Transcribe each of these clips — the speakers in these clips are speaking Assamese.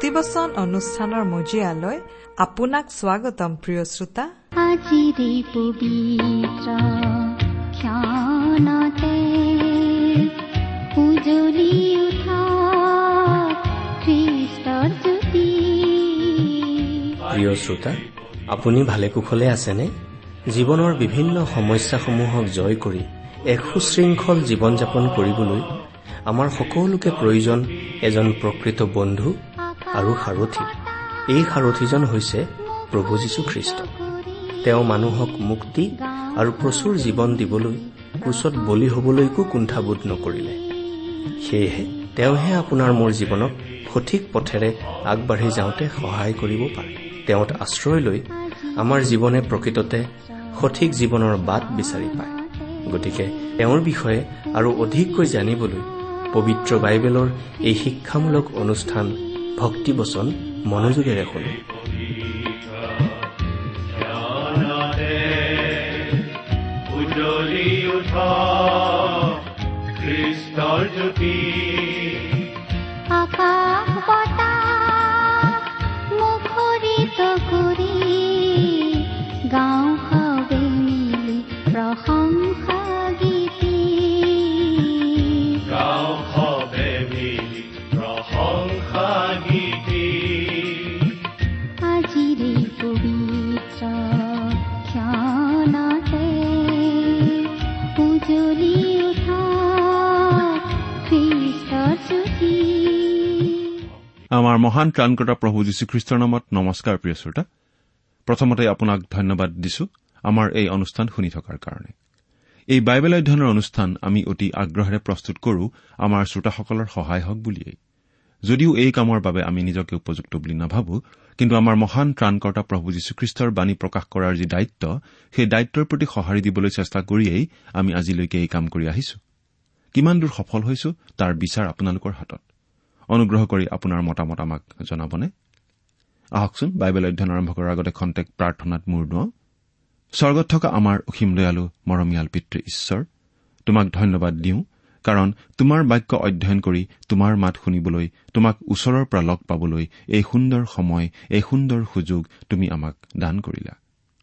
ভক্তিবচন অনুষ্ঠানৰ মজিয়ালৈ আপোনাক স্বাগতম প্ৰিয় শ্ৰোতা। আজিৰে পবিত্ৰ ক্ষণতে উজলি উঠা খ্ৰীষ্টৰ জ্যোতি। প্ৰিয় শ্ৰোতা আপুনি ভালে কুশলে আছেনে? জীৱনৰ বিভিন্ন সমস্যাসমূহক জয় কৰি এক সুশৃংখল জীৱন যাপন কৰিবলৈ আমাৰ সকলোকে প্ৰয়োজন এজন প্ৰকৃত বন্ধু আৰু সাৰথী। এই সাৰথীজন হৈছে প্ৰভু যীশুখ্ৰীষ্ট। তেওঁ মানুহক মুক্তি আৰু প্ৰচুৰ জীৱন দিবলৈ ক্ৰুচত বলি হবলৈকো কুণ্ঠাবোধ নকৰিলে। সেয়েহে তেওঁহে আপোনাৰ মোৰ জীৱনক সঠিক পথেৰে আগবাঢ়ি যাওঁতে সহায় কৰিব পাৰে। তেওঁত আশ্ৰয় লৈ আমাৰ জীৱনে প্ৰকৃততে সঠিক জীৱনৰ বাট বিচাৰি পায়। গতিকে তেওঁৰ বিষয়ে আৰু অধিককৈ জানিবলৈ পবিত্ৰ বাইবেলৰ এই শিক্ষামূলক অনুষ্ঠান ভক্তিবচন মনোযোগেৰে শুনো খ্ৰীষ্টৰ জ্যোতি আকাশ আমাৰ মহান ত্ৰাণকৰ্তা প্ৰভু যীশুখ্ৰীষ্টৰ নামত নমস্কাৰ প্ৰিয় শ্ৰোতা। প্ৰথমতে আপোনাক ধন্যবাদ দিছো আমাৰ এই অনুষ্ঠান শুনি থকাৰ কাৰণে। এই বাইবেল অধ্যয়নৰ অনুষ্ঠান আমি অতি আগ্ৰহেৰে প্ৰস্তুত কৰো আমাৰ শ্ৰোতাসকলৰ সহায় হওক বুলিয়েই। যদিও এই কামৰ বাবে আমি নিজকে উপযুক্ত বুলি নাভাবো কিন্তু আমাৰ মহান ত্ৰাণকৰ্তা প্ৰভু যীশুখ্ৰীষ্টৰ বাণী প্ৰকাশ কৰাৰ যি দায়িত্ব সেই দায়িত্বৰ প্ৰতি সঁহাৰি দিবলৈ চেষ্টা কৰিয়েই আমি আজিলৈকে এই কাম কৰি আহিছো। কিমান দূৰ সফল হৈছো তাৰ বিচাৰ আপোনালোকৰ হাতত। অনুগ্ৰহ কৰি আপোনাৰ মতামত আমাক জনাবনে? আহকচোন বাইবেল অধ্যয়ন আৰম্ভ কৰাৰ আগতে খন্তেক প্ৰাৰ্থনাত মূৰ দুৱাওঁ। স্বৰ্গত থকা আমাৰ অসীম দয়ালু মৰমীয়াল পিতৃ ঈশ্বৰ তোমাক ধন্যবাদ দিওঁ। কাৰণ তোমাৰ বাক্য অধ্যয়ন কৰি তোমাৰ মাত শুনিবলৈ তোমাক ওচৰৰ পৰা লগ পাবলৈ এই সুন্দৰ সময় এই সুন্দৰ সুযোগ তুমি আমাক দান কৰিলা।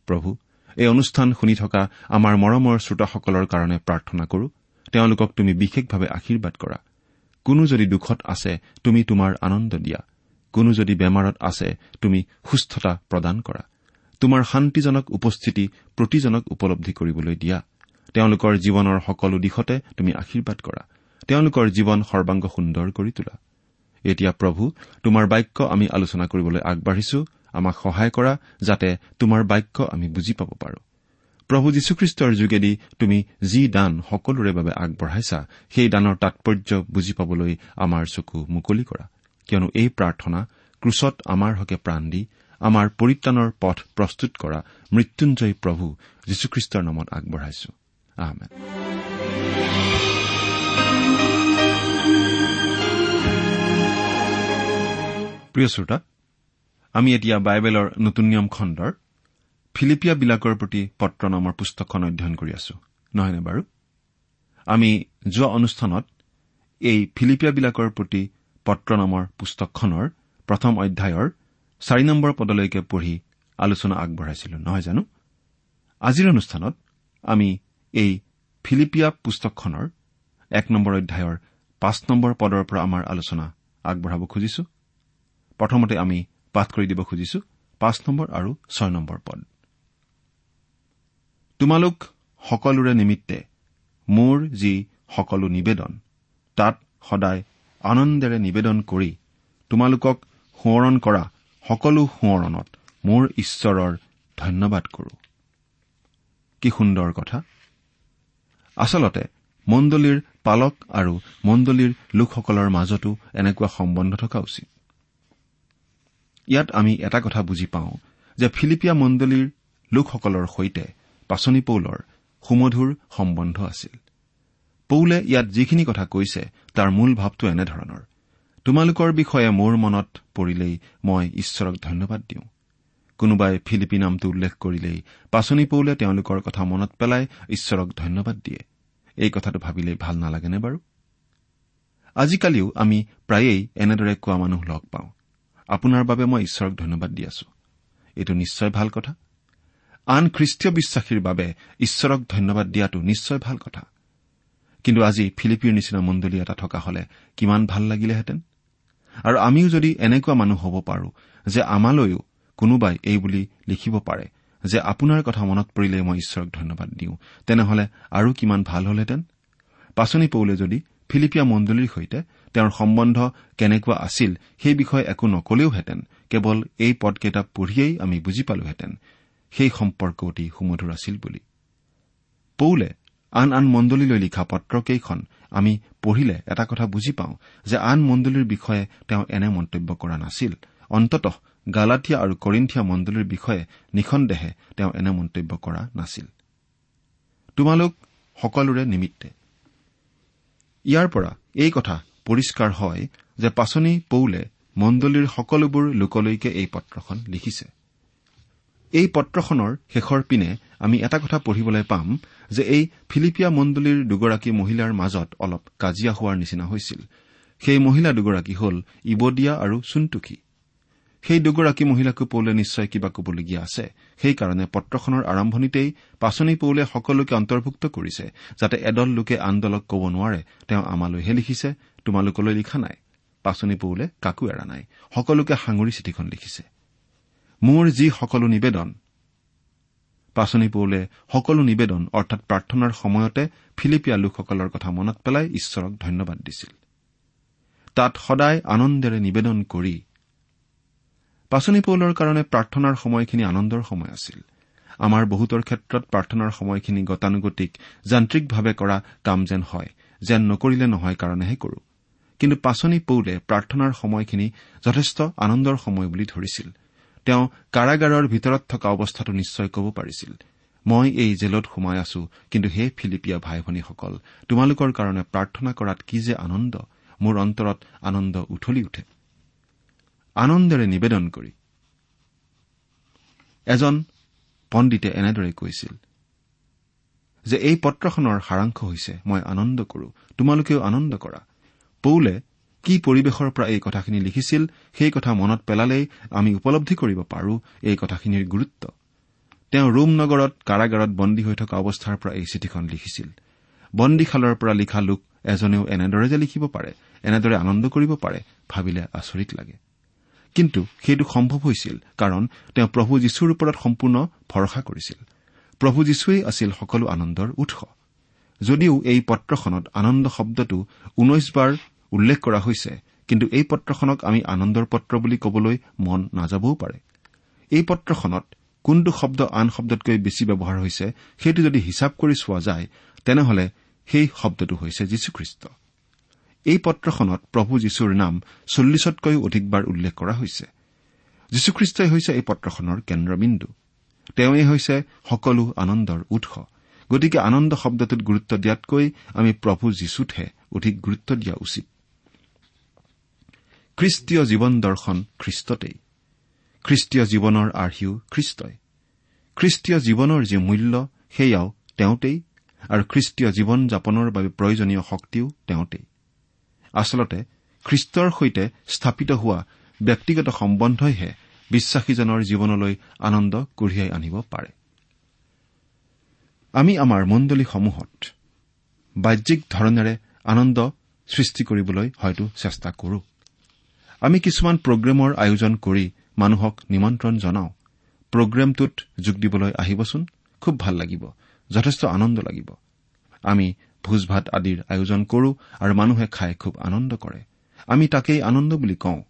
প্ৰভু এই অনুষ্ঠান শুনি থকা আমাৰ মৰমৰ শ্ৰোতাসকলৰ কাৰণে প্ৰাৰ্থনা কৰো। তেওঁলোকক তুমি বিশেষভাৱে আশীৰ্বাদ কৰা। কোনো যদি দুখত আছে তুমি তোমাৰ আনন্দ দিয়া। কোনো যদি বেমাৰত আছে তুমি সুস্থতা প্ৰদান কৰা। তোমাৰ শান্তিজনক উপস্থিতি প্ৰতিজনক উপলব্ধি কৰিবলৈ দিয়া। তেওঁলোকৰ জীৱনৰ সকলো দিশতে তুমি আশীৰ্বাদ কৰা। তেওঁলোকৰ জীৱন সৰ্বাংগ সুন্দৰ কৰি তোলা। এতিয়া প্ৰভু তোমাৰ বাক্য আমি আলোচনা কৰিবলৈ আগবাঢ়িছো। আমাক সহায় কৰা যাতে তোমাৰ বাক্য আমি বুজি পাব পাৰো। প্ৰভু যীশুখ্ৰীষ্টৰ যোগেদি তুমি যি দান সকলোৰে বাবে আগবঢ়াইছা সেই দানৰ তাৎপৰ্য বুজি পাবলৈ আমাৰ চকু মুকলি কৰা। কিয়নো এই প্ৰাৰ্থনা ক্ৰুচত আমাৰ হকে প্ৰাণ দি আমাৰ পৰিত্ৰাণৰ পথ প্ৰস্তুত কৰা মৃত্যুঞ্জয়ী প্ৰভু যীশুখ্ৰীষ্টৰ নামত আগবঢ়াইছো। আহমেদ প্ৰিয় শ্ৰোতা আমি এতিয়া বাইবেলৰ নতুন নিয়ম খণ্ডৰ ফিলিপিয়াবিলাকৰ প্ৰতি পত্ৰ নামৰ পুস্তকখন অধ্যয়ন কৰি আছো। নহয়নে বাৰু? আমি যোৱা অনুষ্ঠানত এই ফিলিপিয়াবিলাকৰ প্ৰতি পত্ৰ নামৰ পুস্তকখনৰ প্ৰথম অধ্যায়ৰ চাৰি নম্বৰ পদলৈকে পঢ়ি আলোচনা আগবঢ়াইছিলো নহয় জানো? আজিৰ অনুষ্ঠানত আমি এই ফিলিপিয়া পুস্তকখনৰ এক নম্বৰ অধ্যায়ৰ পাঁচ নম্বৰ পদৰ পৰা আমাৰ আলোচনা আগবঢ়াব খুজিছো। প্ৰথমতে আমি পাঠ কৰি দিব খুজিছো পাঁচ নম্বৰ আৰু ছয় নম্বৰ পদ। তোমালোক সকলোৰে নিমিত্তে মোৰ যি সকলো নিবেদন তাত সদায় আনন্দেৰে নিবেদন কৰি তোমালোকক সোঁৱৰণ কৰা সকলো সোঁৱৰণত মোৰ ঈশ্বৰৰ ধন্যবাদ কৰো। কি সুন্দৰ কথা! আচলতে মণ্ডলীৰ পালক আৰু মণ্ডলীৰ লোকসকলৰ মাজতো এনেকুৱা সম্বন্ধ থকা উচিত। ইয়াত আমি এটা কথা বুজি পাওঁ যে ফিলিপিয়া মণ্ডলীৰ লোকসকলৰ সৈতে পাচনি পৌলৰ সুমধুৰ সম্বন্ধ আছিল। পৌলে ইয়াত যিখিনি কথা কৈছে তাৰ মূল ভাৱটো এনেধৰণৰ। তোমালোকৰ বিষয়ে মোৰ মনত পৰিলেই মই ঈশ্বৰক ধন্যবাদ দিওঁ। কোনোবাই ফিলিপি নামটো উল্লেখ কৰিলেই পাচনি পৌলে তেওঁলোকৰ কথা মনত পেলাই ঈশ্বৰক ধন্যবাদ দিয়ে। এই কথাটো ভাবিলেই ভাল নালাগেনে বাৰু? আজিকালিও আমি প্ৰায়েই এনেদৰে কোৱা মানুহ লগ পাওঁ। আপোনাৰ বাবে মই ঈশ্বৰক ধন্যবাদ দি আছো। এইটো নিশ্চয় ভাল কথা। আন খ্ৰীষ্টীয় বিশ্বাসীৰ বাবে ঈশ্বৰক ধন্যবাদ দিয়াটো নিশ্চয় ভাল কথা। কিন্তু আজি ফিলিপিৰ নিচিনা মণ্ডলী এটা থকা হলে কিমান ভাল লাগিলেহেঁতেন। আৰু আমিও যদি এনেকুৱা মানুহ হ'ব পাৰো যে আমালৈও কোনোবাই এই বুলি লিখিব পাৰে যে আপোনাৰ কথা মনত পৰিলে মই ঈশ্বৰক ধন্যবাদ দিওঁ। তেনেহলে আৰু কিমান ভাল হলহেঁতেন? পাচনি পৌলে যদি ফিলিপিয়া মণ্ডলীৰ সৈতে তেওঁৰ সম্বন্ধ কেনেকুৱা আছিল সেই বিষয়ে একো নকলেওহেঁতেন কেৱল এই পদকেইটা পঢ়িয়েই আমি বুজি পালোহেঁতেন। সেই সম্পৰ্ক অতি সুমধুৰ আছিল বুলি। পৌলে আন আন মণ্ডলীলৈ লিখা পত্ৰকেইখন আমি পঢ়িলে এটা কথা বুজি পাওঁ যে আন মণ্ডলীৰ বিষয়ে তেওঁ এনে মন্তব্য কৰা নাছিল। অন্ততঃ গালাটীয়া আৰু কৰিন্ঠিয়া মণ্ডলীৰ বিষয়ে নিঃসন্দেহে তেওঁ এনে মন্তব্য কৰা নাছিল। তোমালোক সকলোৰে নিমিত্তে। ইয়াৰ পৰা এই কথা পৰিষ্কাৰ হয় যে পাচনি পৌলে মণ্ডলীৰ সকলোবোৰ লোকলৈকে এই পত্ৰখন লিখিছে। এই পত্ৰখনৰ শেষৰ পিনে আমি এটা কথা পঢ়িবলৈ পাম যে এই ফিলিপিয়া মণ্ডলীৰ দুগৰাকী মহিলাৰ মাজত অলপ কাজিয়া হোৱাৰ নিচিনা হৈছিল। সেই মহিলা দুগৰাকী হল ইবদিয়া আৰু চুনটুখী সেই দুগৰাকী মহিলাকো পৌলে নিশ্চয় কিবা কবলগীয়া আছে। সেইকাৰণে পত্ৰখনৰ আৰম্ভণিতেই পাচনি পৌলে সকলোকে অন্তৰ্ভুক্ত কৰিছে যাতে এদল লোকে আন দলক কব নোৱাৰে। তেওঁ আমালৈহে লিখিছে তোমালোকলৈ লিখা নাই। পাচনি পৌলে কাকো এৰা নাই সকলোকে সাঙুৰি চিঠিখন লিখিছে। মোৰ যি সকলো নিবেদন পাচনি পৌলে সকলো নিবেদন অৰ্থাৎ প্ৰাৰ্থনাৰ সময়তে ফিলিপিয়া লোকসকলৰ কথা মনত পেলাই ঈশ্বৰক ধন্যবাদ দিছিল। তাত সদায় আনন্দেৰে নিবেদন কৰি পাচনি পৌলৰ কাৰণে প্ৰাৰ্থনাৰ সময়খিনি আনন্দৰ সময় আছিল। আমাৰ বহুতৰ ক্ষেত্ৰত প্ৰাৰ্থনাৰ সময়খিনি গতানুগতিক যান্ত্ৰিকভাৱে কৰা কাম যেন হয় যেন নকৰিলে নহয় কাৰণেহে কৰো। কিন্তু পাচনি পৌলে প্ৰাৰ্থনাৰ সময়খিনি যথেষ্ট আনন্দৰ সময় বুলি ধৰিছিল। তেওঁ কাৰাগাৰৰ ভিতৰত থকা অৱস্থাটো নিশ্চয় ক'ব পাৰিছিল। মই এই জেলত সোমাই আছো কিন্তু হে ফিলিপিয়া ভাই ভনীসকল তোমালোকৰ কাৰণে প্ৰাৰ্থনা কৰাত কি যে আনন্দ মোৰ অন্তৰত আনন্দ উঠলি উঠে। আনন্দেৰে নিবেদন কৰি। এজন পণ্ডিতে এনেদৰে কৈছিল যে এই পত্ৰখনৰ সাৰাংশ হৈছে মই আনন্দ কৰো তোমালোকেও আনন্দ কৰা। পৌলে কি পৰিৱেশৰ পৰা এই কথাখিনি লিখিছিল সেই কথা মনত পেলালেই আমি উপলব্ধি কৰিব পাৰো এই কথাখিনিৰ গুৰুত্ব। তেওঁ ৰোম নগৰত কাৰাগাৰত বন্দী হৈ থকা অৱস্থাৰ পৰা এই চিঠিখন লিখিছিল। বন্দীশালৰ পৰা লিখা লোক এজনেও এনেদৰে যে লিখিব পাৰে এনেদৰে আনন্দ কৰিব পাৰে ভাবিলে আচৰিত লাগে। কিন্তু সেইটো সম্ভৱ হৈছিল কাৰণ তেওঁ প্ৰভু যীশুৰ ওপৰত সম্পূৰ্ণ ভৰসা কৰিছিল। প্ৰভু যীশুৱেই আছিল সকলো আনন্দৰ উৎস। যদিও এই পত্ৰখনত আনন্দ শব্দটো ঊনৈশ বাৰ উল্লেখ কৰা হৈছে কিন্তু এই পত্ৰখনক আমি আনন্দৰ পত্ৰ বুলি কবলৈ মন নাযাবও পাৰে। এই পত্ৰখনত কোনটো শব্দ আন শব্দতকৈ বেছি ব্যৱহাৰ হৈছে সেইটো যদি হিচাপ কৰি চোৱা যায় তেনেহলে সেই শব্দটো হৈছে যীশুখ্ৰীষ্ট। এই পত্ৰখনত প্ৰভু যীশুৰ নাম চল্লিছতকৈও অধিকবাৰ উল্লেখ কৰা হৈছে। যীশুখ্ৰীষ্টই হৈছে এই পত্ৰখনৰ কেন্দ্ৰবিন্দু। তেওঁৱেই হৈছে সকলো আনন্দৰ উৎস। গতিকে আনন্দ শব্দটোত গুৰুত্ব দিয়াতকৈ আমি প্ৰভু যীশুতহে অধিক গুৰুত্ব দিয়া উচিত। খ্ৰীষ্টীয় জীৱন দৰ্শন খ্ৰীষ্টতেই। খ্ৰীষ্টীয় জীৱনৰ আৰ্হিও খ্ৰীষ্টই। খ্ৰীষ্টীয় জীৱনৰ যি মূল্য সেয়াও তেওঁতেই। আৰু খ্ৰীষ্টীয় জীৱন যাপনৰ বাবে প্ৰয়োজনীয় শক্তিও তেওঁতেই। আচলতে খ্ৰীষ্টৰ সৈতে স্থাপিত হোৱা ব্যক্তিগত সম্বন্ধইহে বিশ্বাসীজনৰ জীৱনলৈ আনন্দ কঢ়িয়াই আনিব পাৰে। আমি আমাৰ মণ্ডলীসমূহত বাহ্যিক ধৰণেৰে আনন্দ সৃষ্টি কৰিবলৈ হয়তো চেষ্টা কৰো। আমি কিছুমান প্ৰগ্ৰেমৰ আয়োজন কৰি মানুহক নিমন্ত্ৰণ জনাওঁ। প্ৰগ্ৰেমটোত যোগ দিবলৈ আহিবচোন। খুব ভাল লাগিব। যথেষ্ট আনন্দ লাগিব। আমি ভোজ ভাত আদিৰ আয়োজন কৰো আৰু মানুহে খাই খুব আনন্দ কৰে। আমি তাকেই আনন্দ বুলি কওঁ।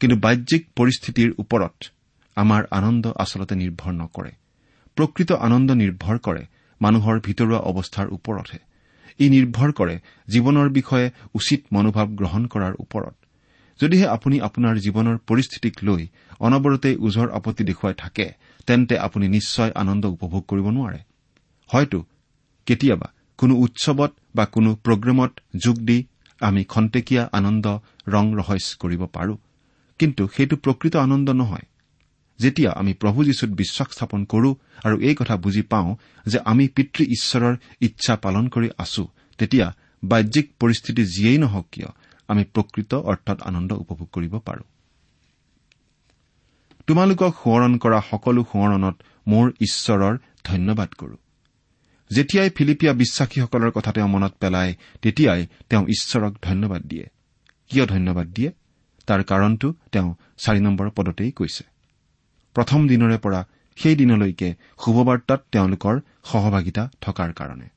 কিন্তু বাহ্যিক পৰিস্থিতিৰ ওপৰত আমাৰ আনন্দ আচলতে নিৰ্ভৰ নকৰে। প্ৰকৃত আনন্দ নিৰ্ভৰ কৰে মানুহৰ ভিতৰুৱা অৱস্থাৰ ওপৰতহে। ই নিৰ্ভৰ কৰে জীৱনৰ বিষয়ে উচিত মনোভাৱ গ্ৰহণ কৰাৰ ওপৰত। যদিহে আপুনি আপোনাৰ জীৱনৰ পৰিস্থিতিক লৈ অনবৰতে ওজৰ আপত্তি দেখুৱাই থাকে তেন্তে আপুনি নিশ্চয় আনন্দ উপভোগ কৰিব নোৱাৰে। হয়তো কেতিয়াবা কোনো উৎসৱত বা কোনো প্ৰগ্ৰেমত যোগ দি আমি খন্তেকীয়া আনন্দ ৰং ৰহস্য কৰিব পাৰো। কিন্তু সেইটো প্ৰকৃত আনন্দ নহয়। যেতিয়া আমি প্ৰভু যীশুত বিশ্বাস স্থাপন কৰো আৰু এই কথা বুজি পাওঁ যে আমি পিতৃ ঈশ্বৰৰ ইচ্ছা পালন কৰি আছো তেতিয়া বাহ্যিক পৰিস্থিতি যিয়েই নহওক কিয় আমি প্ৰকৃত অৰ্থত আনন্দ উপভোগ কৰিব পাৰো। তোমালোকক সোঁৱৰণ কৰা সকলো সোঁৱৰণত মোৰ ঈশ্বৰৰ ধন্যবাদ কৰো। যেতিয়াই ফিলিপিয়া বিশ্বাসীসকলৰ কথা তেওঁ মনত পেলায় তেতিয়াই তেওঁ ঈশ্বৰক ধন্যবাদ দিয়ে। কিয় ধন্যবাদ দিয়ে? তাৰ কাৰণটো তেওঁ চাৰি নম্বৰ পদতেই কৈছে। প্ৰথম দিনৰে পৰা সেই দিনলৈকে শুভবাৰ্তাত তেওঁলোকৰ সহভাগিতা থকাৰ কাৰণে।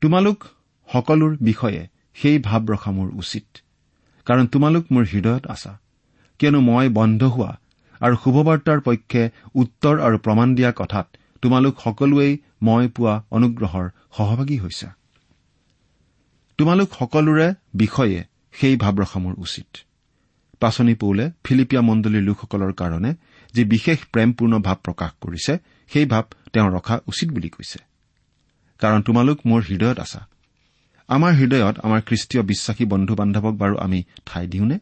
তোমালোক সকলোৰ বিষয়ে সেই ভাৱ ৰখা মোৰ উচিত কাৰণ তোমালোক মোৰ হৃদয়ত আছা। কিয়নো মই বন্ধ হোৱা আৰু শুভবাৰ্তাৰ পক্ষে উত্তৰ আৰু প্ৰমাণ দিয়া কথাত তোমালোক সকলোৱেই মই পোৱা অনুগ্ৰহৰ সহভাগী হৈছা। তোমালোক সকলোৰে বিষয়ে সেই ভাৱ ৰখা মোৰ উচিত। পাচনি পৌলে ফিলিপিয়া মণ্ডলীৰ লোকসকলৰ কাৰণে যি বিশেষ প্ৰেমপূৰ্ণ ভাৱ প্ৰকাশ কৰিছে সেই ভাৱ তেওঁ ৰখা উচিত বুলি কৈছে। কাৰণ তোমালোক মোৰ হৃদয়ত আছা। আমাৰ হৃদয়ত আমাৰ খ্ৰীষ্টীয় বিশ্বাসী বন্ধু বান্ধৱক বাৰু আমি ঠাই দিওঁনে?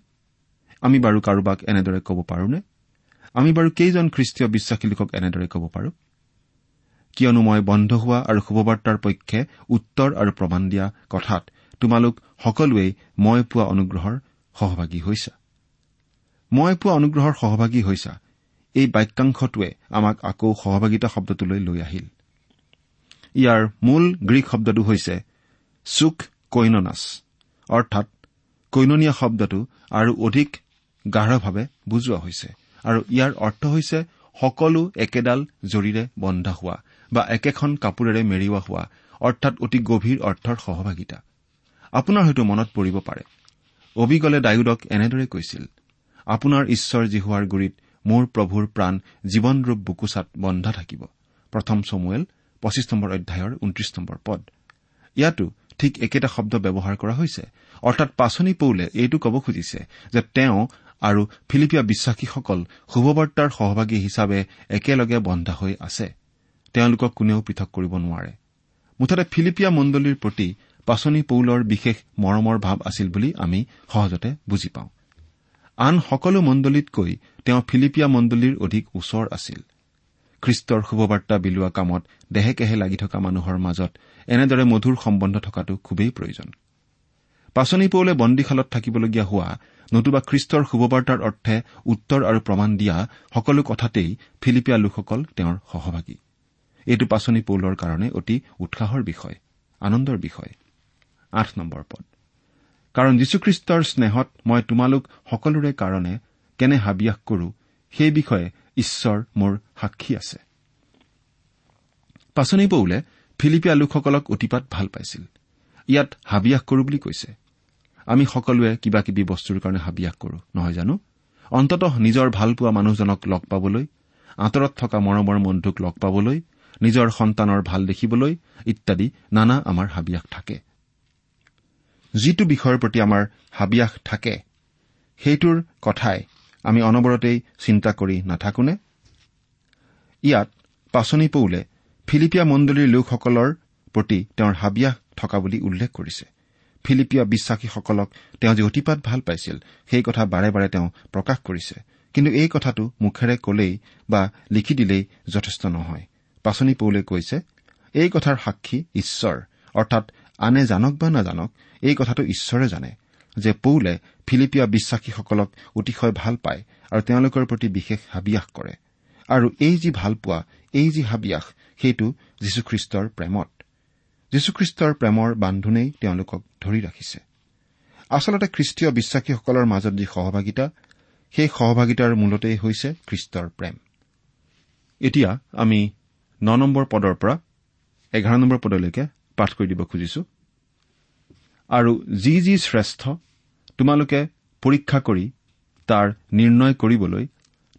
আমি বাৰু কাৰোবাক এনেদৰে ক'ব পাৰোনে? আমি বাৰু কেইজন খ্ৰীষ্টীয় বিশ্বাসী লোকক এনেদৰে ক'ব পাৰো? কিয়নো মই বন্ধ হোৱা আৰু শুভবাৰ্তাৰ পক্ষে উত্তৰ আৰু প্ৰমাণ দিয়া কথাত তোমালোক সকলোৱেই মই পোৱা অনুগ্ৰহৰ সহভাগী হৈছা। মই পোৱা অনুগ্ৰহৰ সহভাগী হৈছা। এই বাক্যাংশটোৱে আমাক আকৌ সহভাগিতা শব্দটোলৈ লৈ আহিল। ইয়াৰ মূল গ্ৰীক শব্দটো হৈছে চুক কৈননাছ অৰ্থাৎ কৈননীয়া শব্দটো আৰু অধিক গাঢ়ভাৱে বুজোৱা হৈছে। আৰু ইয়াৰ অৰ্থ হৈছে সকলো একেডাল জৰীৰে বন্ধা হোৱা বা একেখন কাপোৰেৰে মেৰিওৱা হোৱা অৰ্থাৎ অতি গভীৰ অৰ্থৰ সহভাগিতা। আপোনাৰ হয়তো মনত পৰিব পাৰে অবিগলে ডায়ুদক এনেদৰে কৈছিল আপোনাৰ ঈশ্বৰ জিহুৱাৰ গুৰিত মোৰ প্ৰভুৰ প্ৰাণ জীৱনৰূপ বুকুচাত বন্ধা থাকিব। প্ৰথম চমুৱেল পঁচিছ নম্বৰ অধ্যায়ৰ ঊনত্ৰিশ নম্বৰ পদ। ইয়াতো ঠিক একেটা শব্দ ব্যৱহাৰ কৰা হৈছে অৰ্থাৎ পাচনি পৌলে এইটো ক'ব খুজিছে যে তেওঁ আৰু ফিলিপিয়া বিশ্বাসীসকল শুভবাৰ্তাৰ সহভাগী হিচাপে একেলগে বন্ধা হৈ আছে। তেওঁলোকক কোনেও পৃথক কৰিব নোৱাৰে। মুঠতে ফিলিপিয়া মণ্ডলীৰ প্ৰতি পাচনি পৌলৰ বিশেষ মৰমৰ ভাৱ আছিল বুলি আমি সহজতে বুজি পাওঁ। আন সকলো মণ্ডলীতকৈ তেওঁ ফিলিপিয়া মণ্ডলীৰ অধিক ওচৰ আছিল। খ্ৰীষ্টৰ শুভবাৰ্তা বিলোৱা কামত দেহেকেহে লাগি থকা মানুহৰ মাজত এনেদৰে মধুৰ সম্বন্ধ থকাটো খুবেই প্ৰয়োজন। পাচনি পৌলে বন্দীশালত থাকিবলগীয়া হোৱা নতুবা খ্ৰীষ্টৰ শুভবাৰ্তাৰ অৰ্থে উত্তৰ আৰু প্ৰমাণ দিয়া সকলো কথাতেই ফিলিপিয়া লোকসকল তেওঁৰ সহভাগী। এইটো পাচনি পৌলৰ কাৰণে অতি উৎসাহৰ বিষয় আনন্দৰ বিষয়। পদ। কাৰণ যীশুখ্ৰীষ্টৰ স্নেহত মই তোমালোক সকলোৰে কাৰণে কেনে হাবিয়াস কৰো সেই বিষয়ে ঈশ্বৰ মোৰ সাক্ষী আছে। পাচনি পৌলে ফিলিপিয়া লোকসকলক অতিপাত ভাল পাইছিল। ইয়াত হাবিয়াস কৰো বুলি কৈছে। আমি সকলোৱে কিবা কিবি বস্তুৰ কাৰণে হাবিয়াস কৰো নহয় জানো? অন্ততঃ নিজৰ ভালপোৱা মানুহজনক লগ পাবলৈ আঁতৰত থকা মৰমৰ বন্ধুক লগ পাবলৈ নিজৰ সন্তানৰ ভাল দেখিবলৈ ইত্যাদি নানা আমাৰ হাবিয়াস থাকে। যিটো বিষয়ৰ প্ৰতি আমাৰ হাবিয়াস থাকে সেইটোৰ কথাই আমি অনবৰতেই চিন্তা কৰি নাথাকোনে? ইয়াত পাচনি পৌলে ফিলিপিয়া মণ্ডলীৰ লোকসকলৰ প্ৰতি তেওঁৰ হাবিয়াস থকা বুলি উল্লেখ কৰিছে। ফিলিপিয়া বিশ্বাসীসকলক তেওঁ যে অতিপাত ভাল পাইছিল সেই কথা বাৰে বাৰে তেওঁ প্ৰকাশ কৰিছে। কিন্তু এই কথাটো মুখেৰে কলেই বা লিখি দিলেই যথেষ্ট নহয়। পাচনি পৌলে কৈছে এই কথাৰ সাক্ষী ঈশ্বৰ অৰ্থাৎ আনে জানক বা নাজানক এই কথাটো ঈশ্বৰে জানে যে পৌলে ফিলিপিয়া বিশ্বাসীসকলক অতিশয় ভাল পায় আৰু তেওঁলোকৰ প্ৰতি বিশেষ হাবিয়াস কৰে। আৰু এই যি ভালপোৱা এই যি হাবিয়াস সেইটো যীশুখ্ৰীষ্টৰ প্ৰেমত। যীশুখ্ৰীষ্টৰ প্ৰেমৰ বান্ধোনেই তেওঁলোকক ধৰি ৰাখিছে। আচলতে খ্ৰীষ্টীয় বিশ্বাসীসকলৰ মাজত যি সহভাগিতা সেই সহভাগিতাৰ মূলতেই হৈছে খ্ৰীষ্টৰ প্ৰেম। এতিয়া আমি ন নম্বৰ পদৰ পৰা এঘাৰ নম্বৰ পদলৈকে পাঠ কৰি দিব খুজিছো। আৰু যি যি শ্ৰেষ্ঠ তোমালোকে পৰীক্ষা কৰি তাৰ নিৰ্ণয় কৰিবলৈ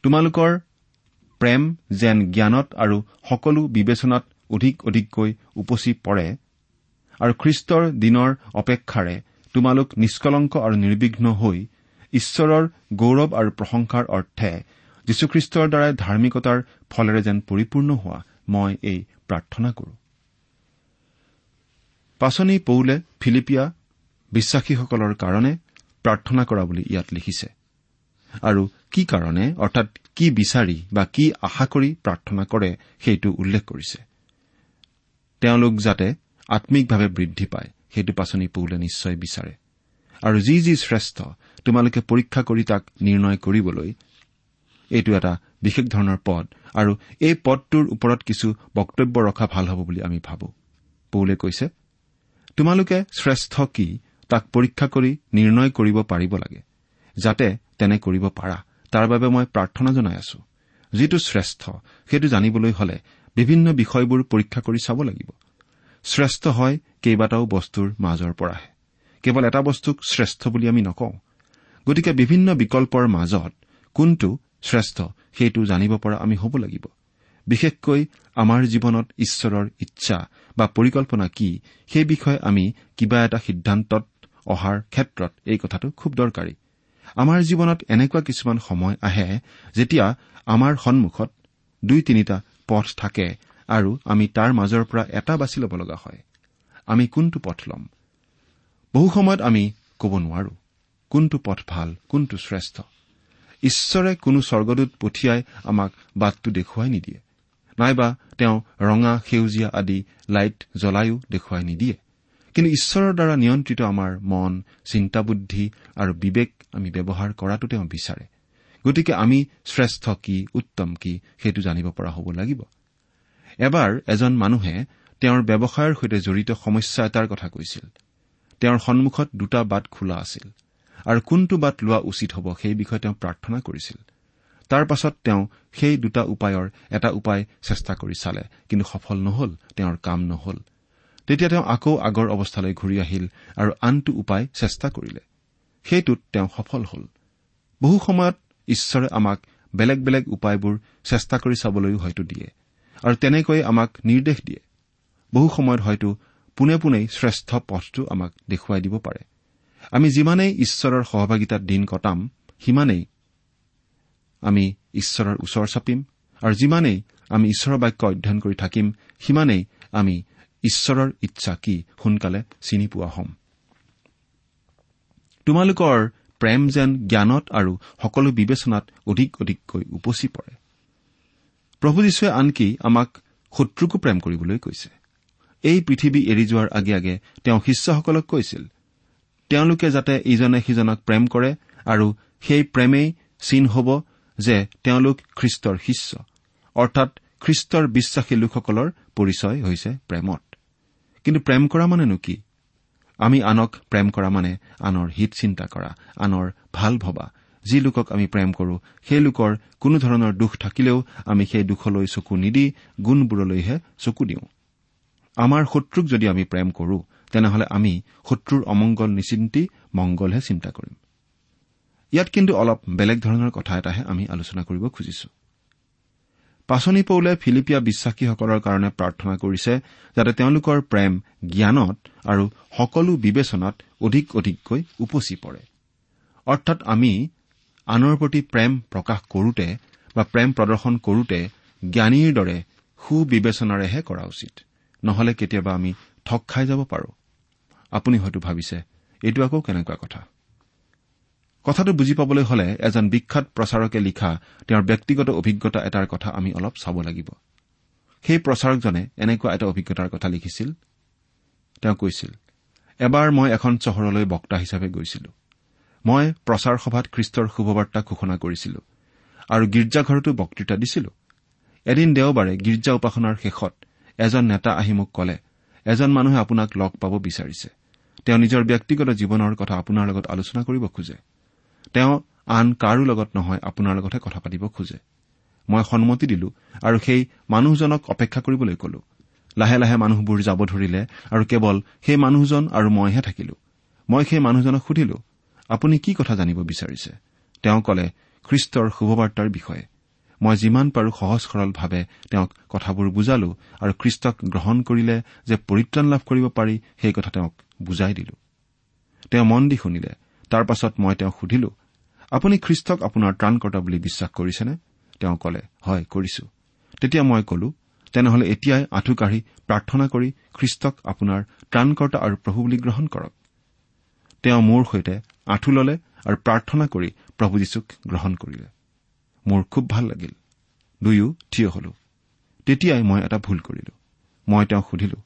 তোমালোকৰ প্ৰেম যেন জ্ঞানত আৰু সকলো বিবেচনাত অধিক অধিককৈ উপচি পৰে আৰু খ্ৰীষ্টৰ দিনৰ অপেক্ষাৰে তোমালোক নিষ্কলংক আৰু নিৰ্বিঘ্ন হৈ ঈশ্বৰৰ গৌৰৱ আৰু প্ৰশংসাৰ অৰ্থে যীশুখ্ৰীষ্টৰ দ্বাৰাই ধাৰ্মিকতাৰ ফলেৰে যেন পৰিপূৰ্ণ হোৱা মই এই প্ৰাৰ্থনা কৰো। পাচনি পৌলে ফিলিপিয়া বিশ্বাসীসকলৰ কাৰণে প্ৰাৰ্থনা কৰা বুলি ইয়াত লিখিছে। আৰু কি কাৰণে অৰ্থাৎ কি বিচাৰি বা কি আশা কৰি প্ৰাৰ্থনা কৰে সেইটো উল্লেখ কৰিছে। তেওঁলোক যাতে আম্মিকভাৱে বৃদ্ধি পায় সেইটো পাচনি পৌলে নিশ্চয় বিচাৰে। আৰু যি যি শ্ৰেষ্ঠ তোমালোকে পৰীক্ষা কৰি তাক নিৰ্ণয় কৰিবলৈ এইটো এটা বিশেষ ধৰণৰ পদ আৰু এই পদটোৰ ওপৰত কিছু বক্তব্য ৰখা ভাল হ'ব বুলি আমি ভাবো। পৌলে কৈছে তোমালোকে শ্ৰেষ্ঠ কি তাক পৰীক্ষা কৰি নিৰ্ণয় কৰিব পাৰিব লাগে যাতে তেনে কৰিব পাৰা। তাৰ বাবে মই প্ৰাৰ্থনা জনাই আছো। যিটো শ্ৰেষ্ঠ সেইটো জানিবলৈ হলে বিভিন্ন বিষয়বোৰ পৰীক্ষা কৰি চাব লাগিব। শ্ৰেষ্ঠ হয় কেইবাটাও বস্তুৰ মাজৰ পৰাহে। কেৱল এটা বস্তুক শ্ৰেষ্ঠ বুলি আমি নকওঁ। গতিকে বিভিন্ন বিকল্পৰ মাজত কোনটো শ্ৰেষ্ঠ সেইটো জানিব পৰা আমি হ'ব লাগিব। বিশেষকৈ আমাৰ জীৱনত ঈশ্বৰৰ ইচ্ছা বা পৰিকল্পনা কি সেই বিষয়ে আমি কিবা এটা সিদ্ধান্তত অহাৰ ক্ষেত্ৰত এই কথাটো খুব দৰকাৰী। আমাৰ জীৱনত এনেকুৱা কিছুমান সময় আহে যেতিয়া আমাৰ সন্মুখত দুই তিনিটা পথ থাকে আৰু আমি তাৰ মাজৰ পৰা এটা বাছি ল'ব লগা হয়। আমি কোনটো পথ ল'ম? বহু সময়ত আমি ক'ব নোৱাৰো কোনটো পথ ভাল কোনটো শ্ৰেষ্ঠ। ঈশ্বৰে কোনো স্বৰ্গদূত পঠিয়াই আমাক বাটটো দেখুৱাই নিদিয়ে। নাইবা তেওঁ ৰঙা সেউজীয়া আদি লাইট জ্বলায়ো দেখুৱাই নিদিয়ে। কিন্তু ঈশ্বৰৰ দ্বাৰা নিয়ন্ত্ৰিত আমাৰ মন চিন্তাবুদ্ধি আৰু বিবেক আমি ব্যৱহাৰ কৰাটো তেওঁ বিচাৰে। গতিকে আমি শ্ৰেষ্ঠ কি উত্তম কি সেইটো জানিব পৰা হ'ব লাগিব। এবাৰ এজন মানুহে তেওঁৰ ব্যৱসায়ৰ সৈতে জড়িত সমস্যা এটাৰ কথা কৈছিল। তেওঁৰ সন্মুখত দুটা বাট খোলা আছিল আৰু কোনটো বাট লোৱা উচিত হ'ব সেই বিষয়ে তেওঁ প্ৰাৰ্থনা কৰিছিল। তাৰ পাছত তেওঁ সেই দুটা উপায়ৰ এটা উপায় চেষ্টা কৰি চালে কিন্তু সফল নহল তেওঁৰ কাম নহল। তেতিয়া তেওঁ আকৌ আগৰ অৱস্থালৈ ঘূৰি আহিল আৰু আনটো উপায় চেষ্টা কৰিলে। সেইটোত তেওঁ সফল হল। বহু সময়ত ঈশ্বৰে আমাক বেলেগ বেলেগ উপায়বোৰ চেষ্টা কৰি চাবলৈও হয়তো দিয়ে। আৰু তেনেকৈয়ে আমাক নিৰ্দেশ দিয়ে। বহু সময়ত হয়তো পোনে পোনেই শ্ৰেষ্ঠ পথটো আমাক দেখুৱাই দিব পাৰে। আমি যিমানেই ঈশ্বৰৰ সহভাগিতাত দিন কটাম সিমানেই আমি ঈশ্বৰৰ ওচৰ চাপিম। আৰু যিমানেই আমি ঈশ্বৰৰ বাক্য অধ্যয়ন কৰি থাকিম সিমানেই আমি ঈশ্বৰৰ ইচ্ছা কি সোনকালে চিনি পোৱা হ'ম। তোমালোকৰ প্ৰেম যেন জ্ঞানত আৰু সকলো বিবেচনাত অধিক অধিককৈ উপচি পৰে। প্ৰভু যীশুৱে আনকি আমাক শত্ৰুকো প্ৰেম কৰিবলৈ কৈছে। এই পৃথিৱী এৰি যোৱাৰ আগে আগে তেওঁ শিষ্যসকলক কৈছিল তেওঁলোকে যাতে ইজনে সিজনক প্ৰেম কৰে আৰু সেই প্ৰেমেই চিন হ'ব যে তেওঁলোক খ্ৰীষ্টৰ শিষ্য অৰ্থাৎ খ্ৰীষ্টৰ বিশ্বাসী লোকসকলৰ পৰিচয় হৈছে প্ৰেমত। কিন্তু প্ৰেম কৰা মানেনো কি? আমি আনক প্ৰেম কৰা মানে আনৰ হিত চিন্তা কৰা আনৰ ভাল ভবা। যি লোকক আমি প্ৰেম কৰো সেই লোকৰ কোনো ধৰণৰ দুখ থাকিলেও আমি সেই দুখলৈ চকু নিদি গুণবোৰলৈহে চকু দিওঁ। আমাৰ শত্ৰুক যদি আমি প্ৰেম কৰো তেনেহলে আমি শত্ৰুৰ অমংগল নিচিন্তি মংগলহে চিন্তা কৰিম। ইয়াত কিন্তু অলপ বেলেগ ধৰণৰ কথা এটাহে আমি আলোচনা কৰিব খুজিছো। পাচনি পৌলে ফিলিপিয়া বিশ্বাসীসকলৰ কাৰণে প্ৰাৰ্থনা কৰিছে যাতে তেওঁলোকৰ প্ৰেম জ্ঞানত আৰু সকলো বিবেচনাত অধিক অধিককৈ উপচি পৰে। অৰ্থাৎ আমি আনৰ প্ৰতি প্ৰেম প্ৰকাশ কৰোতে বা প্ৰেম প্ৰদৰ্শন কৰোতে জ্ঞানীৰ দৰে সুবিবেচনাৰেহে কৰা উচিত। নহলে কেতিয়াবা আমি ঠগ খাই যাব পাৰো। আপুনি হয়তো ভাবিছে এইটো আকৌ কেনেকুৱা কথা? কথাটো বুজি পাবলৈ হলে এজন বিখ্যাত প্ৰচাৰকে লিখা তেওঁৰ ব্যক্তিগত অভিজ্ঞতা এটাৰ কথা আমি অলপ চাব লাগিব। সেই প্ৰচাৰকজনে এনেকুৱা এটা অভিজ্ঞতাৰ কথা লিখিছিল। তেওঁ কৈছিল এবাৰ মই এখন চহৰলৈ বক্তা হিচাপে গৈছিলো। মই প্ৰচাৰ সভাত খ্ৰীষ্টৰ শুভবাৰ্তা ঘোষণা কৰিছিলো আৰু গীৰ্জাঘৰতো বক্তৃতা দিছিলো। এদিন দেওবাৰে গীৰ্জা উপাসনাৰ শেষত এজন নেতা আহি মোক কলে এজন মানুহে আপোনাক লগ পাব বিচাৰিছে। তেওঁ নিজৰ ব্যক্তিগত জীৱনৰ কথা আপোনাৰ লগত আলোচনা কৰিব খোজে। তেওঁ আন কাৰো লগত নহয় আপোনাৰ লগতহে কথা পাতিব খোজে। মই সন্মতি দিলো আৰু সেই মানুহজনক অপেক্ষা কৰিবলৈ কলো। লাহে লাহে মানুহবোৰ যাব ধৰিলে আৰু কেৱল সেই মানুহজন আৰু মইহে থাকিলো। মই সেই মানুহজনক সুধিলো আপুনি কি কথা জানিব বিচাৰিছে? তেওঁ কলে খ্ৰীষ্টৰ শুভবাৰ্তাৰ বিষয়ে। মই যিমান পাৰো সহজ সৰলভাৱে তেওঁক কথাবোৰ বুজালো আৰু খ্ৰীষ্টক গ্ৰহণ কৰিলে যে পৰিত্ৰাণ লাভ কৰিব পাৰি সেই কথা তেওঁক বুজাই দিলো। তেওঁ মন দি শুনিলে। তাৰ পাছত মই তেওঁক সুধিলো আপুনি খ্ৰীষ্টক আপোনাৰ ত্ৰাণকৰ্তা বুলি বিশ্বাস কৰিছেনে? তেওঁ কলে হয় কৰিছো। তেতিয়া মই কলো তেনেহলে এতিয়াই আঁঠু কাঢ়ি প্ৰাৰ্থনা কৰি খ্ৰীষ্টক আপোনাৰ ত্ৰাণকৰ্তা আৰু প্ৰভু বুলি গ্ৰহণ কৰক। তেওঁ মোৰ সৈতে আঁঠু ললে আৰু প্ৰাৰ্থনা কৰি প্ৰভু যীশুক গ্ৰহণ কৰিলে। মোৰ খুব ভাল লাগিল। দুয়ো থিয় হলো। তেতিয়াই মই এটা ভুল কৰিলো। মই তেওঁক সুধিলো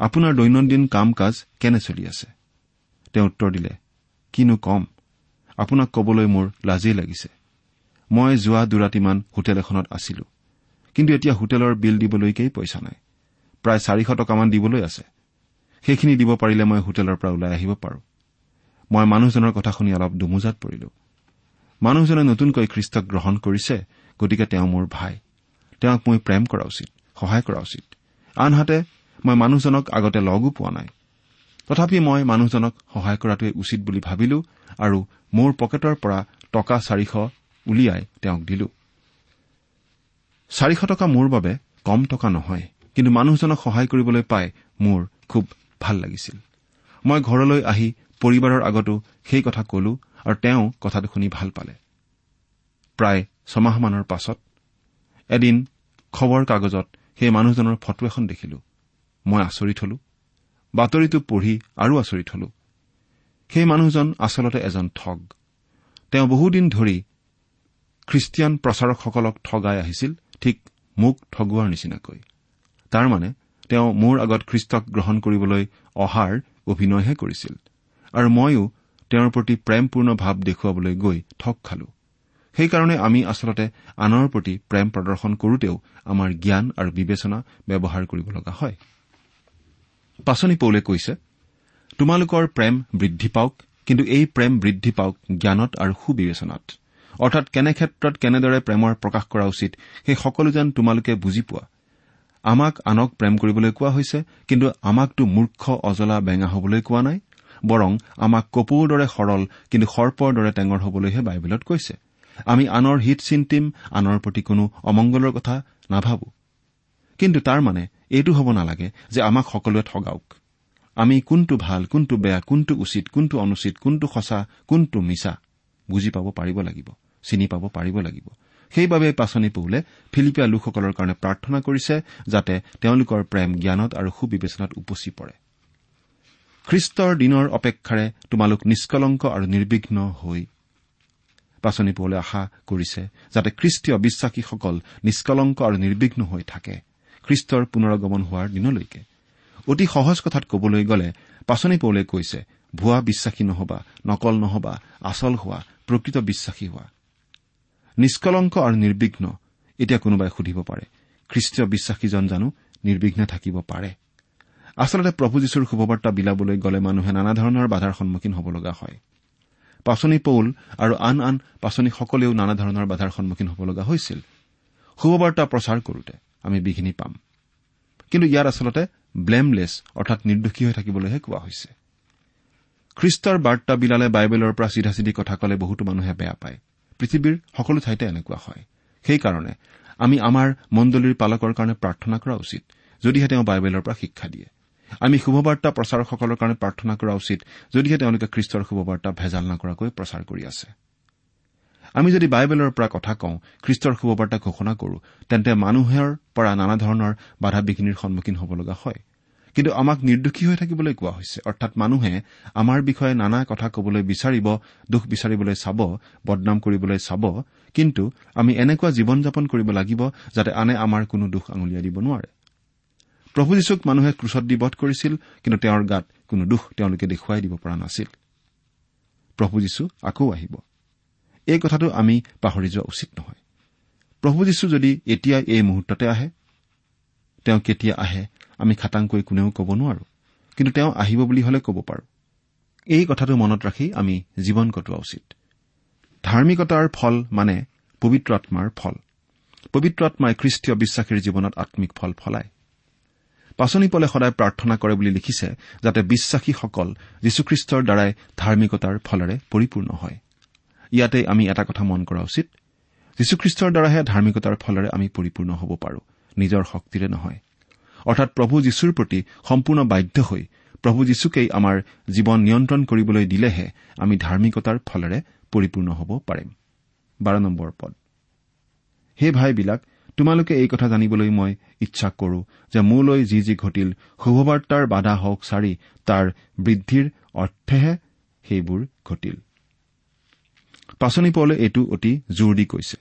আপোনাৰ দৈনন্দিন কাম কাজ কেনে চলি আছে? তেওঁ উত্তৰ দিলে কিনো কম আপোনাক কবলৈ মোৰ লাজেই লাগিছে। মই যোৱা দুৰাতিমান হোটেল এখনত আছিলো। কিন্তু এতিয়া হোটেলৰ বিল দিবলৈকেই পইচা নাই। প্ৰায় চাৰিশ টকামান দিবলৈ আছে। সেইখিনি দিব পাৰিলে মই হোটেলৰ পৰা ওলাই আহিব পাৰো। মই মানুহজনৰ কথা শুনি অলপ দুমোজাত পৰিলো। মানুহজনে নতুনকৈ খ্ৰীষ্টক গ্ৰহণ কৰিছে গতিকে তেওঁ মোৰ ভাই। তেওঁক মই প্ৰেম কৰা উচিত সহায় কৰা উচিত। আনহাতে মই মানুহজনক আগতে লগো পোৱা নাই। তথাপি মই মানুহজনক সহায় কৰাটোৱে উচিত বুলি ভাবিলো আৰু মোৰ পকেটৰ পৰা টকা চাৰিশ উলিয়াই তেওঁক দিলো। চাৰিশ টকা মোৰ বাবে কম টকা নহয় কিন্তু মানুহজনক সহায় কৰিবলৈ পাই মোৰ খুব ভাল লাগিছিল। মই ঘৰলৈ আহি পৰিবাৰৰ আগতো সেই কথা কলো আৰু তেওঁ কথাটো শুনি ভাল পালে। প্ৰায় ছমাহমানৰ পাছত এদিন খবৰ কাগজত সেই মানুহজনৰ ফটো এখন দেখিলো। মই আচৰিত হলো। বাতৰিটো পঢ়ি আৰু আচৰিত হলো। সেই মানুহজন আচলতে এজন ঠগ। তেওঁ বহুদিন ধৰি খ্ৰীষ্টিয়ান প্ৰচাৰকসকলক ঠগাই আহিছিল ঠিক মোক ঠগোৱাৰ নিচিনাকৈ। তাৰমানে তেওঁ মোৰ আগত খ্ৰীষ্টক গ্ৰহণ কৰিবলৈ অহাৰ অভিনয়হে কৰিছিল আৰু ময়ো তেওঁৰ প্ৰতি প্ৰেমপূৰ্ণ ভাৱ দেখুৱাবলৈ গৈ ঠগ খালো। সেইকাৰণে আমি আচলতে আনৰ প্ৰতি প্ৰেম প্ৰদৰ্শন কৰোতেও আমাৰ জ্ঞান আৰু বিবেচনা ব্যৱহাৰ কৰিব লগা হয়। পাচনি পৌলে কৈছে তোমালোকৰ প্ৰেম বৃদ্ধি পাওক কিন্তু এই প্ৰেম বৃদ্ধি পাওক জ্ঞানত আৰু সুবিবেচনাত। অৰ্থাৎ কেনে ক্ষেত্ৰত কেনেদৰে প্ৰেমৰ প্ৰকাশ কৰা উচিত সেই সকলো যেন তোমালোকে বুজি পোৱা। আমাক আনক প্ৰেম কৰিবলৈ কোৱা হৈছে কিন্তু আমাকতো মূৰ্খ অজলা বেঙা হবলৈ কোৱা নাই বৰং আমাক কপৌৰ দৰে সৰল কিন্তু সৰ্পৰ দৰে টেঙৰ হবলৈহে বাইবেলত কৈছে। আমি আনৰ হিত চিন্তিম আনৰ প্ৰতি কোনো অমংগলৰ কথা নাভাবো। কিন্তু তাৰ মানে এইটো হ'ব নালাগে যে আমাক সকলোৱে ঠগাওক। আমি কোনটো ভাল কোনটো বেয়া কোনটো উচিত কোনটো অনুচিত কোনটো সঁচা কোনটো মিছা বুজি পাব পাৰিব লাগিব চিনি পাব পাৰিব লাগিব। সেইবাবে পাচনি পৌলে ফিলিপিয়া লোকসকলৰ কাৰণে প্ৰাৰ্থনা কৰিছে যাতে তেওঁলোকৰ প্ৰেম জ্ঞানত আৰু সুবিবেচনাত উপচি পৰে। খ্ৰীষ্টৰ দিনৰ অপেক্ষাৰে তোমালোক নিষ্কলংক আৰু নিৰ্বিঘ্ন হৈ পাচনি পৌলে আশা কৰিছে যাতে খ্ৰীষ্টীয় বিশ্বাসীসকল নিষ্কলংক আৰু নিৰ্বিঘ্ন হৈ থাকে। খ্ৰীষ্টৰ পুনৰগমন হোৱাৰ দিনলৈকে। অতি সহজ কথাত কবলৈ গ'লে পাচনি পৌলে কৈছে ভুৱা বিশ্বাসী নহবা নকল নহবা আচল হোৱা প্ৰকৃত বিশ্বাসী হোৱা। নিষ্কলংক আৰু নিৰ্বিঘ্ন এতিয়া কোনোবাই সুধিব পাৰে খ্ৰীষ্টীয় বিশ্বাসীজন জানো নিৰ্বিঘ্নে থাকিব পাৰে? আচলতে প্ৰভু যীশুৰ শুভবাৰ্তা বিলাবলৈ গ'লে মানুহে নানা ধৰণৰ বাধাৰ সন্মুখীন হ'ব লগা হয়। পাচনি পৌল আৰু আন আন পাচনিসকলেও নানা ধৰণৰ বাধাৰ সন্মুখীন হ'ব লগা হৈছিল। শুভবাৰ্তা প্ৰচাৰ কৰোতে। আমি বিঘিনি পাম। কিন্তু ইয়াত আচলতে ব্লেমলেছ অৰ্থাৎ নিৰ্দোষী হৈ থাকিবলৈহে কোৱা হৈছে। খ্ৰীষ্টৰ বাৰ্তা বিলালে বাইবেলৰ পৰা চিধা চিধি কথা কলে বহুতো মানুহে বেয়া পায়। পৃথিৱীৰ সকলো ঠাইতে এনেকুৱা হয়। সেইকাৰণে আমি আমাৰ মণ্ডলীৰ পালকৰ কাৰণে প্ৰাৰ্থনা কৰা উচিত যদিহে তেওঁ বাইবেলৰ পৰা শিক্ষা দিয়ে। আমি শুভবাৰ্তা প্ৰচাৰকসকলৰ কাৰণে প্ৰাৰ্থনা কৰা উচিত যদিহে তেওঁলোকে খ্ৰীষ্টৰ শুভবাৰ্তা ভেজাল নকৰাকৈ প্ৰচাৰ কৰি আছে। আমি যদি বাইবেলৰ পৰা কথা কওঁ খ্ৰীষ্টৰ শুভবাৰ্তা ঘোষণা কৰো তেন্তে মানুহৰ পৰা নানা ধৰণৰ বাধা বিঘিনিৰ সন্মুখীন হ'ব লগা হয়। কিন্তু আমাক নিৰ্দোষী হৈ থাকিবলৈ কোৱা হৈছে অৰ্থাৎ মানুহে আমাৰ বিষয়ে নানা কথা কবলৈ বিচাৰিব দোষ বিচাৰিবলৈ চাব বদনাম কৰিবলৈ চাব কিন্তু আমি এনেকুৱা জীৱন যাপন কৰিব লাগিব যাতে আনে আমাৰ কোনো দোষ আঙুলিয়াই দিব নোৱাৰে। প্ৰভু যীশুক মানুহে ক্ৰুচত দি বধ কৰিছিল কিন্তু তেওঁৰ গাত কোনো দোষ তেওঁলোকে দেখুৱাই দিব পৰা নাছিল। প্ৰভু যীশু আকৌ আহিব। এই কথাটো আমি পাহৰি যোৱা উচিত নহয়। প্ৰভু যীশু যদি এতিয়া এই মুহূৰ্ততে আহে তেওঁ কেতিয়া আহে আমি খাটাংকৈ কোনেও ক'ব নোৱাৰো কিন্তু তেওঁ আহিব বুলি হলে ক'ব পাৰো। এই কথাটো মনত ৰাখি আমি জীৱন কটোৱা উচিত। ধাৰ্মিকতাৰ ফল মানে পবিত্ৰ আত্মাৰ ফল। পবিত্ৰ আত্মাই খ্ৰীষ্টীয় বিশ্বাসীৰ জীৱনত আম্মিক ফল ফলায়। পাচনি পলে সদায় প্ৰাৰ্থনা কৰে বুলি লিখিছে যাতে বিশ্বাসীসকল যীশুখ্ৰীষ্টৰ দ্বাৰাই ধাৰ্মিকতাৰ ফলেৰে পৰিপূৰ্ণ হয়। ইয়াতে আমি এটা কথা মন কৰা উচিত। যীশুখ্ৰীষ্টৰ দ্বাৰাহে ধাৰ্মিকতাৰ ফলেৰে আমি পৰিপূৰ্ণ হ'ব পাৰো। নিজৰ শক্তিৰে নহয়। অৰ্থাৎ প্ৰভু যীশুৰ প্ৰতি সম্পূৰ্ণ বাধ্য হৈ প্ৰভু যীশুকেই আমাৰ জীৱন নিয়ন্ত্ৰণ কৰিবলৈ দিলেহে আমি ধাৰ্মিকতাৰ ফলেৰে পৰিপূৰ্ণ হ'ব পাৰিম। সেই ভাইবিলাক তোমালোকে এই কথা জানিবলৈ মই ইচ্ছা কৰো যে মোলৈ যি যি ঘটিল শুভবাৰ্তাৰ বাধা হওক চাৰি তাৰ বৃদ্ধিৰ অৰ্থেহে সেইবোৰ ঘটিল। পাচনি পৌলে এইটো অতি জোৰ দি কৈছে।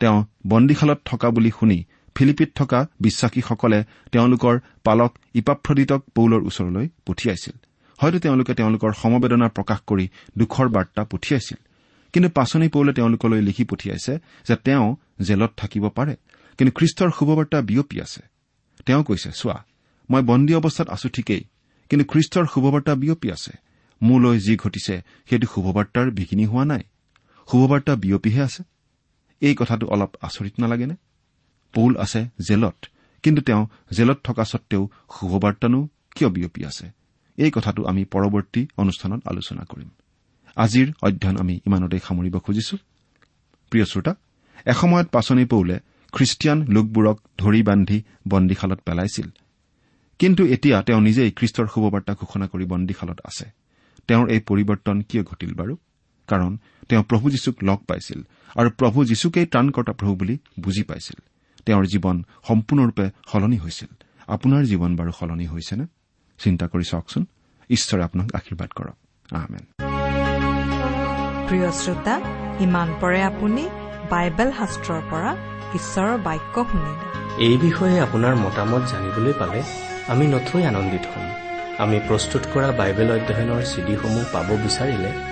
তেওঁ বন্দীশালত থকা বুলি শুনি ফিলিপিত থকা বিশ্বাসীসকলে তেওঁলোকৰ পালক ইপাফ্ৰদিতক পৌলৰ ওচৰলৈ পঠিয়াইছিল। হয়তো তেওঁলোকে তেওঁলোকৰ সমবেদনা প্ৰকাশ কৰি দুখৰ বাৰ্তা পঠিয়াইছিল। কিন্তু পাচনি পৌলে তেওঁলোকলৈ লিখি পঠিয়াইছে যে তেওঁ জেলত থাকিব পাৰে। কিন্তু খ্ৰীষ্টৰ শুভবাৰ্তা বিয়পি আছে। তেওঁ কৈছে চোৱা মই বন্দী অৱস্থাত আছো ঠিকেই কিন্তু খ্ৰীষ্টৰ শুভবাৰ্তা বিয়পি আছে। মোলৈ যি ঘটিছে সেইটো শুভবাৰ্তাৰ বিঘিনি হোৱা নাই। শুভবাৰ্তা বিয়পিহে আছে। এই কথাটো অলপ আচৰিত নালাগেনে? পৌল আছে জেলত কিন্তু তেওঁ জেলত থকা স্বত্তেও শুভবাৰ্তানো কিয় বিয়পি আছে? এই কথাটো আমি পৰৱৰ্তী অনুষ্ঠানত আলোচনা কৰিম। আজিৰ অধ্যয়ন আমি ইমানতে সামৰিব খুজিছো। প্ৰিয় শ্ৰোতা এসময়ত পাচনি পৌলে খ্ৰীষ্টিয়ান লোকবোৰক ধৰি বান্ধি বন্দীশালত পেলাইছিল। কিন্তু এতিয়া তেওঁ নিজেই খ্ৰীষ্টৰ শুভবাৰ্তা ঘোষণা কৰি বন্দীশালত আছে। তেওঁৰ এই পৰিৱৰ্তন কিয় ঘটিল বাৰু? কাৰণ তেওঁ প্ৰভু যীশুক লগ পাইছিল আৰু প্ৰভু যীশুকেই ত্ৰাণকৰ্তা প্ৰভু বুলি বুজি পাইছিল। তেওঁৰ জীৱন সম্পূৰ্ণৰূপে সলনি হৈছিল। আপোনাৰ জীৱন বাৰু সলনি হৈছেনে? চিন্তা কৰি চাওকচোন। ঈশ্বৰে আপোনাক আশীৰ্বাদ কৰক। প্ৰিয় শ্ৰোতা ইমান পৰে আপুনি বাইবেল শাস্ত্ৰৰ পৰা ঈশ্বৰৰ বাক্য শুনিলে। এই বিষয়ে আপোনাৰ মতামত জানিবলৈ পালে আমি নথৈ আনন্দিত হ'ম। আমি প্ৰস্তুত কৰা বাইবেল অধ্যয়নৰ চিডিসমূহ পাব বিচাৰিলে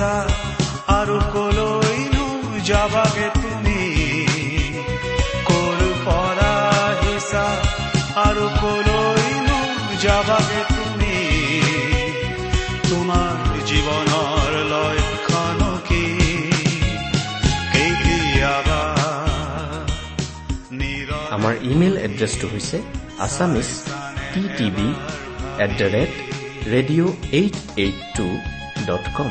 আহিছা আৰু কলৈনো যাবাগে তুমি? কৰ পৰা আহিছা আৰু কলৈনো যাবাগে তুমি? তোমাৰ জীৱনৰ লক্ষণ কি? আমাৰ ইমেইল এড্ৰেছটো হৈছে Assamese T TV at the rate radio' eight eight two dot com